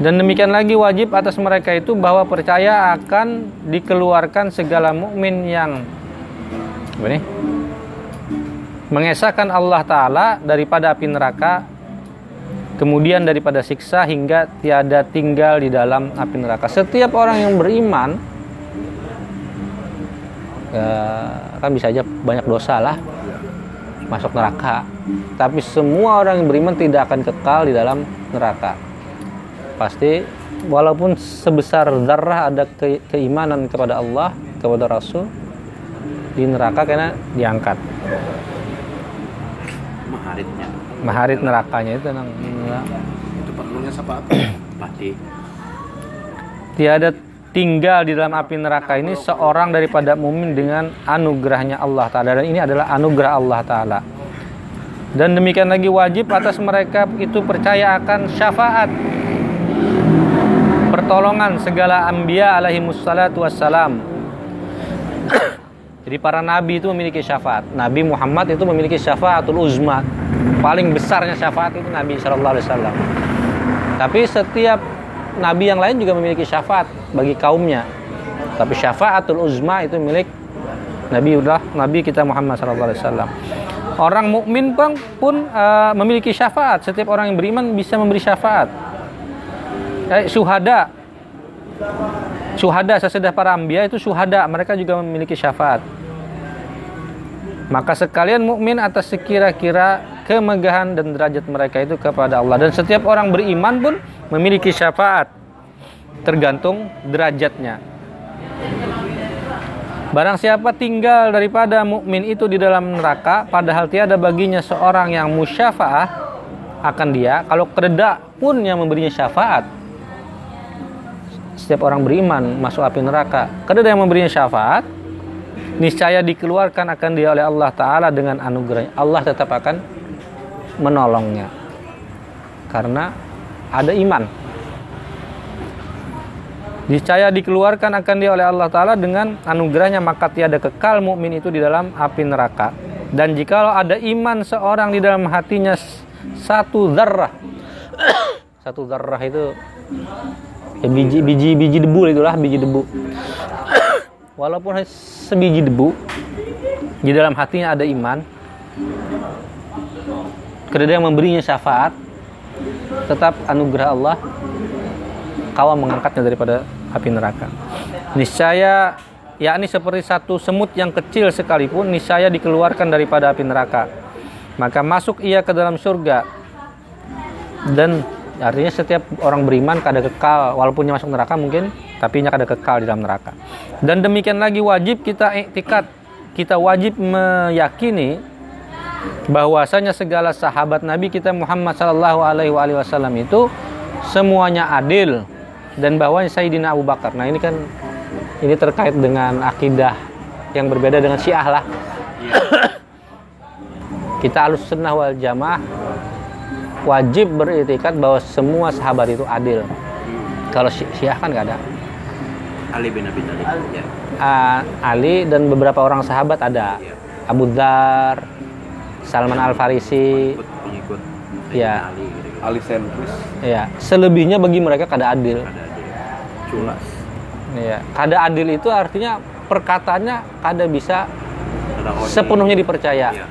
dan demikian lagi wajib atas mereka itu bahwa percaya akan dikeluarkan segala mukmin yang nih? mengesahkan Allah taala daripada api neraka kemudian daripada siksa hingga tiada tinggal di dalam api neraka. Setiap orang yang beriman ya, kan bisa aja banyak dosa lah masuk neraka. Tapi semua orang yang beriman tidak akan kekal di dalam neraka. Pasti walaupun sebesar zarah ada ke- keimanan kepada Allah, kepada Rasul di neraka karena diangkat. Maharitnya. Maharit nerakanya itu nang Itu perlunya syafaat. Pasti. tiada tinggal di dalam api neraka ini seorang daripada mumin dengan anugerahnya Allah Ta'ala dan ini adalah anugerah Allah Ta'ala dan demikian lagi wajib atas mereka itu percaya akan syafaat pertolongan segala ambia alaihi mussalatu wassalam jadi para nabi itu memiliki syafaat Nabi Muhammad itu memiliki syafaatul uzma paling besarnya syafaat itu Nabi Shallallahu Alaihi Wasallam tapi setiap nabi yang lain juga memiliki syafaat bagi kaumnya. Tapi syafaatul uzma itu milik Nabi udah Nabi kita Muhammad sallallahu alaihi wasallam. Orang mukmin pun, pun eh, memiliki syafaat. Setiap orang yang beriman bisa memberi syafaat. Eh, syuhada. Syuhada sesudah para ambia itu syuhada, mereka juga memiliki syafaat. Maka sekalian mukmin atas sekira-kira kemegahan dan derajat mereka itu kepada Allah dan setiap orang beriman pun memiliki syafaat tergantung derajatnya. Barang siapa tinggal daripada mukmin itu di dalam neraka padahal tiada baginya seorang yang musyafaah akan dia kalau kereda pun yang memberinya syafaat setiap orang beriman masuk api neraka. Kereda yang memberinya syafaat niscaya dikeluarkan akan dia oleh Allah Ta'ala dengan anugerahnya. Allah tetap akan menolongnya. Karena ada iman. Niscaya dikeluarkan akan dia oleh Allah Ta'ala dengan anugerahnya maka tiada kekal mukmin itu di dalam api neraka. Dan jikalau ada iman seorang di dalam hatinya satu zarrah. Satu zarrah itu ya biji biji biji debu itulah biji debu. Walaupun sebiji debu di dalam hatinya ada iman kepada yang memberinya syafaat tetap anugerah Allah kawa mengangkatnya daripada api neraka. Niscaya yakni seperti satu semut yang kecil sekalipun niscaya dikeluarkan daripada api neraka. Maka masuk ia ke dalam surga dan Artinya setiap orang beriman kada kekal walaupun dia masuk neraka mungkin tapi nya kada kekal di dalam neraka. Dan demikian lagi wajib kita iktikad. Kita wajib meyakini bahwasanya segala sahabat Nabi kita Muhammad Shallallahu alaihi wasallam itu semuanya adil dan bahwa Sayyidina Abu Bakar. Nah, ini kan ini terkait dengan akidah yang berbeda dengan Syiah lah. kita halus sunnah wal jamaah wajib beritikat bahwa semua sahabat itu adil. Kalau Syi- Syiah kan nggak ada. Ali bin Abi Thalib. Ya. Ah, Ali dan beberapa orang sahabat ada. Iya. Abu Dhar, Salman Al Farisi, Pengikut pengikut Ya. Ali gitu. Ali sentris ya. Selebihnya bagi mereka kada adil. Ada dia. Culas. Ya. Kada adil itu artinya perkataannya kada bisa sepenuhnya dipercaya. Iya.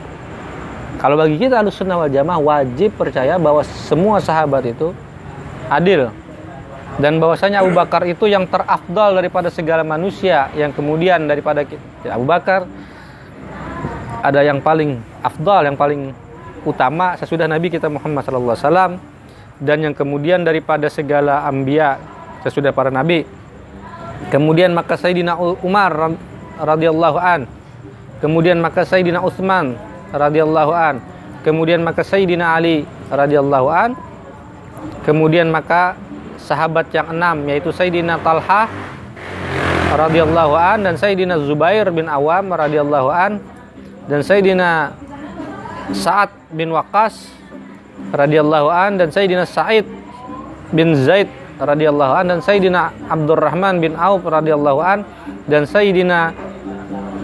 Kalau bagi kita Ahlussunnah wal Jamaah wajib percaya bahwa semua sahabat itu adil. Dan bahwasanya Abu Bakar itu yang terafdal daripada segala manusia yang kemudian daripada ki- Abu Bakar ada yang paling afdal yang paling utama sesudah Nabi kita Muhammad wasallam dan yang kemudian daripada segala ambia sesudah para nabi. Kemudian maka Sayyidina Umar rad- radhiyallahu an. Kemudian maka Sayyidina Utsman radhiyallahu an. Kemudian maka Sayyidina Ali radhiyallahu an. Kemudian maka sahabat yang enam yaitu Sayyidina Talha radhiyallahu an dan Sayyidina Zubair bin Awam radhiyallahu an dan Sayyidina Sa'ad bin Waqqas radhiyallahu an dan Sayyidina Sa'id bin Zaid radhiyallahu an dan Sayyidina Abdurrahman bin Auf radhiyallahu an dan Sayyidina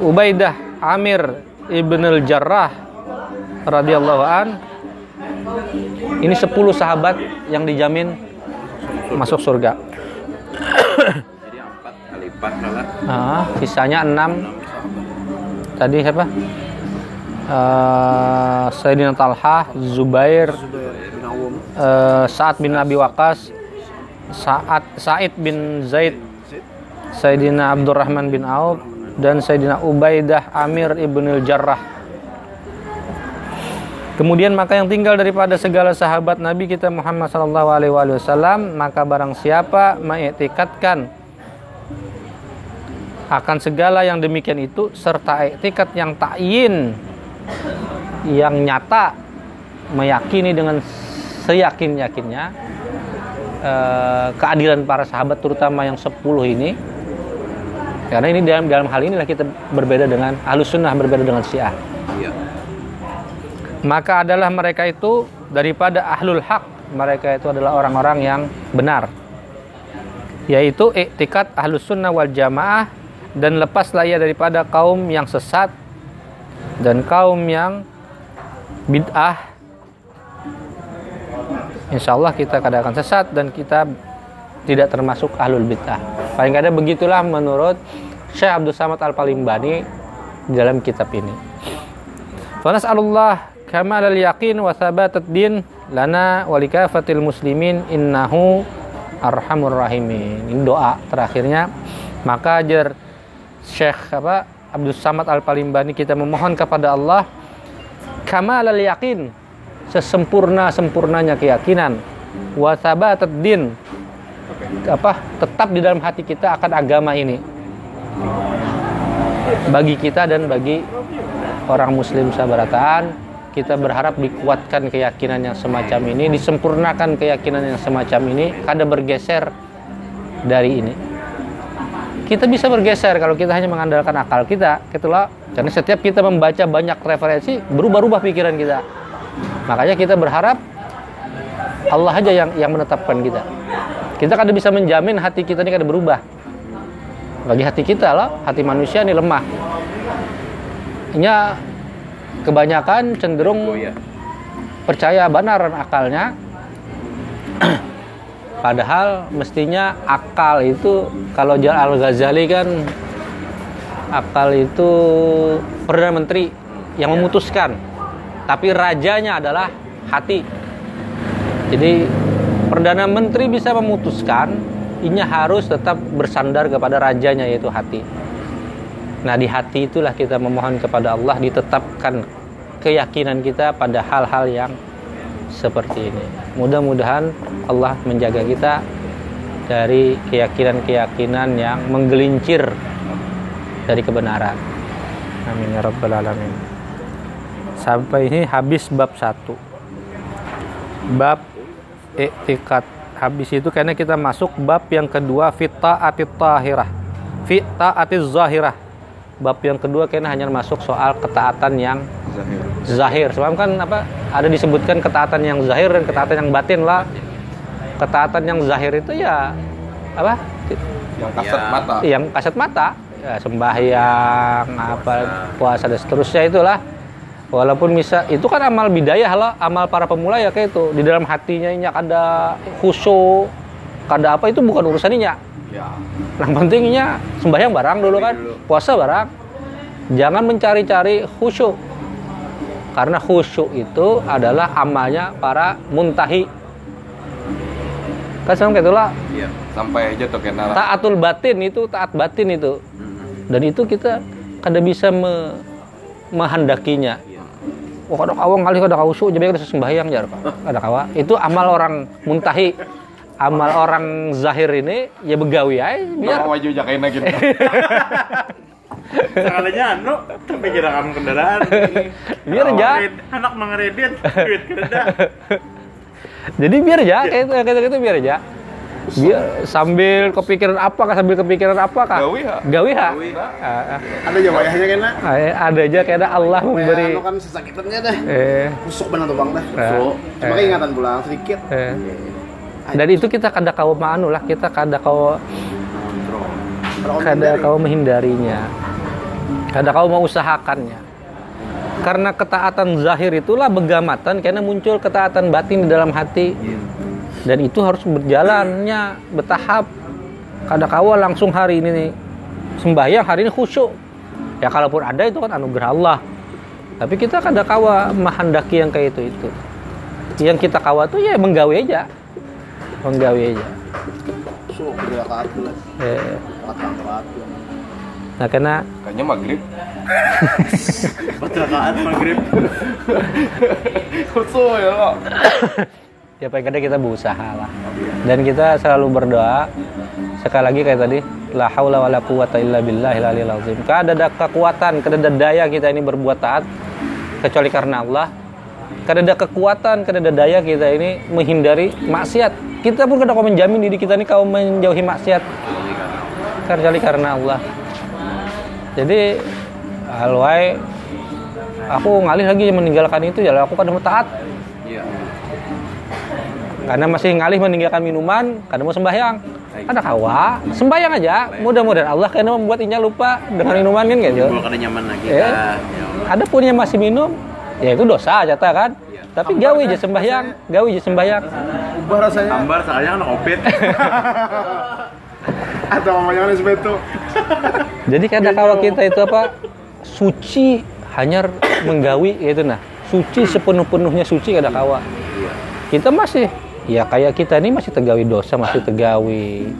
Ubaidah Amir ibn al-Jarrah radhiyallahu an ini 10 sahabat yang dijamin masuk surga. Jadi empat kali empat adalah Ah, sisanya 6 enam sahabat. tadi siapa? Eh, Sayyidina Talha, Zubair, eh, Sa'ad bin Abi Waqqas, Sa'ad Sa'id bin Zaid, Sayyidina Abdurrahman bin Auf dan Sayyidina Ubaidah Amir ibnul Jarrah. Kemudian maka yang tinggal daripada segala sahabat Nabi kita Muhammad sallallahu alaihi wasallam maka barang siapa mengiktikadkan akan segala yang demikian itu serta iktikad yang takyin yang nyata meyakini dengan seyakin-yakinnya eh, keadilan para sahabat terutama yang 10 ini karena ini dalam dalam hal inilah kita berbeda dengan ahlus sunnah berbeda dengan syiah. Iya. maka adalah mereka itu daripada ahlul hak mereka itu adalah orang-orang yang benar. Yaitu iktikad ahlus sunnah wal jamaah dan lepaslah ia daripada kaum yang sesat dan kaum yang bid'ah. Insya Allah kita kadang akan sesat dan kita tidak termasuk ahlul bid'ah paling kada begitulah menurut Syekh Abdul Samad Al-Palimbani dalam kitab ini Fanas'alullah kamal al-yaqin wa thabatat din lana wa likafatil muslimin innahu arhamur rahimin. Ini doa terakhirnya. Maka ajar Syekh apa Abdul Samad Al-Palimbani kita memohon kepada Allah kamal al-yaqin sesempurna-sempurnanya keyakinan wa thabatat din apa? Tetap di dalam hati kita akan agama ini. Bagi kita dan bagi orang muslim sabarataan kita berharap dikuatkan keyakinan yang semacam ini disempurnakan keyakinan yang semacam ini kada bergeser dari ini. Kita bisa bergeser kalau kita hanya mengandalkan akal kita itulah karena setiap kita membaca banyak referensi berubah-ubah pikiran kita. Makanya kita berharap Allah aja yang yang menetapkan kita kita kada bisa menjamin hati kita ini kada berubah. Bagi hati kita lah hati manusia ini lemah. Nya kebanyakan cenderung Oh ya. percaya benar akalnya. Padahal mestinya akal itu kalau Jalal Al Ghazali kan akal itu perdana menteri yang memutuskan. Tapi rajanya adalah hati. Jadi perdana menteri bisa memutuskan ini harus tetap bersandar kepada rajanya yaitu hati Nah di hati itulah kita memohon kepada Allah ditetapkan keyakinan kita pada hal-hal yang seperti ini. Mudah-mudahan Allah menjaga kita dari keyakinan-keyakinan yang menggelincir dari kebenaran. Amin ya rabbal alamin. Sampai ini habis bab 1. Bab iktikat habis itu karena kita masuk bab yang kedua fita atit tahirah. Fita atit zahirah. Bab yang kedua kayaknya hanya masuk soal ketaatan yang Zahir. zahir. Sebab kan apa ada disebutkan ketaatan yang zahir dan ketaatan yang batin lah. Ketaatan yang zahir itu ya apa? Yang kasat Ya. mata. Yang kasat mata, ya, sembahyang, apa puasa dan seterusnya itulah. Walaupun bisa itu kan amal bidayah lah, amal para pemula ya kayak itu. Di dalam hatinya ini ada khusyuk, kada apa itu bukan urusannya. Ya. Yang pentingnya sembahyang barang dulu kan, puasa barang. Jangan mencari-cari khusyuk. Karena khusyuk itu adalah amalnya para muntahi. Kan sama kayak itulah Iya. Sampai jatuh ke neraka. taatul batin itu taat batin itu. Mm-mm. Dan itu kita kada bisa me- menghendakinya. Iya. Wah kada kawa kali kada khusyuk jadi kada sembahyang jar. Kada kawa. Itu amal orang muntahi. Amal orang zahir ini ya begawi aja biar Biar maju jakainnya gitu. Sekalinya anu sampai kamu kendaraan. Biar aja. Anak mengeredit duit kerja. Jadi biar aja kayak itu kayak gitu biar aja. Biar sambil kepikiran apa kah sambil kepikiran apa kah? Gawi, ha? Gawi ha? Gawi. Ah, ah. Ada aja wayahnya kena. Ah, ada aja kayak ada Allah memberi Anu kan sesakitannya deh. eh, Kusuk benar tuh bang dah. eh, Cuma eh, ingatan pulang sedikit. eh. Dan itu kita kada kau manu lah, kita kada kau Kalau kada kau menghindarinya. Kada kau mengusahakannya. Karena ketaatan zahir itulah begamatan karena muncul ketaatan batin di dalam hati. Dan itu harus berjalannya bertahap. Kada kau langsung hari ini nih sembahyang hari ini khusyuk. Ya kalaupun ada itu kan anugerah Allah. Tapi kita kada kawa menghendaki yang kayak itu itu. Yang kita kawa tuh ya menggawe aja. Menggawe aja. Eh, nah karena Kayaknya maghrib. Kecelakaan maghrib. Kusu ya. ya paling kadang kita berusaha lah. Dan kita selalu berdoa sekali lagi kayak tadi la haula wala quwata illa billahil aliyil azim. Kada ada kekuatan kada ada daya kita ini berbuat taat kecuali karena Allah. Kada ada kekuatan kada ada daya kita ini menghindari maksiat. Kita pun kada kau menjamin diri kita ini kau menjauhi maksiat. Kecuali karena Allah. Jadi alwai aku ngalih lagi meninggalkan itu ya aku kada mau taat. Karena masih ngalih meninggalkan minuman karena mau sembahyang. Ada kawa sembahyang aja. Mudah-mudahan Allah karena membuat inya lupa dengan minuman kan gitu. Kada nyaman lagi Eh. Ya. ada pun yang masih minum ya itu dosa jatah kan. Tapi gawe aja sembahyang gawe aja sembahyang. Ubah rasanya. Ambar soalnya kan opit. Atau mamanya kan sebetu. jadi kada kawa kita itu apa suci hanya menggawi gitu nah. Suci sepenuh-penuhnya suci kada kawa Iya. kita masih ya kayak kita ini masih tegawi dosa masih tegawi.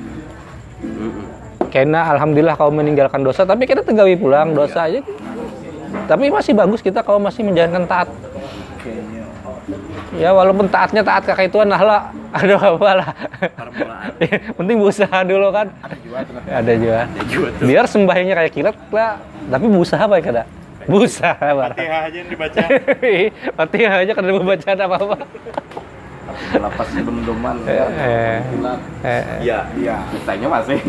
Karena alhamdulillah kau meninggalkan dosa tapi kita tegawi pulang dosa aja. Tapi masih bagus kita kalau masih menjalankan taat. Ya walaupun taatnya taat kakak ituan lah lah. Ada apa lah. Penting berusaha dulu kan. Ada juga juga tuh. biar sembahyangnya kayak kilat lah. Tapi berusaha apa ya berusaha Fatihah aja yang dibaca. Fatihah aja kada mau baca apa apa Lapas bendoman. ya. eh, Kilat. eh, Iya. Iya. Kitanya masih.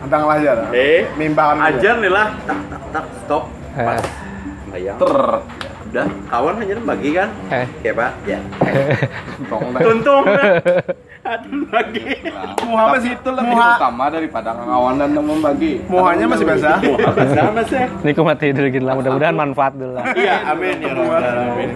Antang lah aja. Eh, Mimbakan dulu. ajar nih lah. Tak tak tak stop. Eh. Pas. Bayang. Ter. Udah, kawan hanya bagi kan? eh. Oke, Pak. Ya. Tong dah. Tuntung. Aduh bagi. Muha masih itu lebih Muha, utama daripada kawan dan membagi. muhanya masih basah. Wah, sama sih. Ini aku mati dulu gitu lah mudah-mudahan manfaat dulu lah Iya, amin ya rabbal alamin.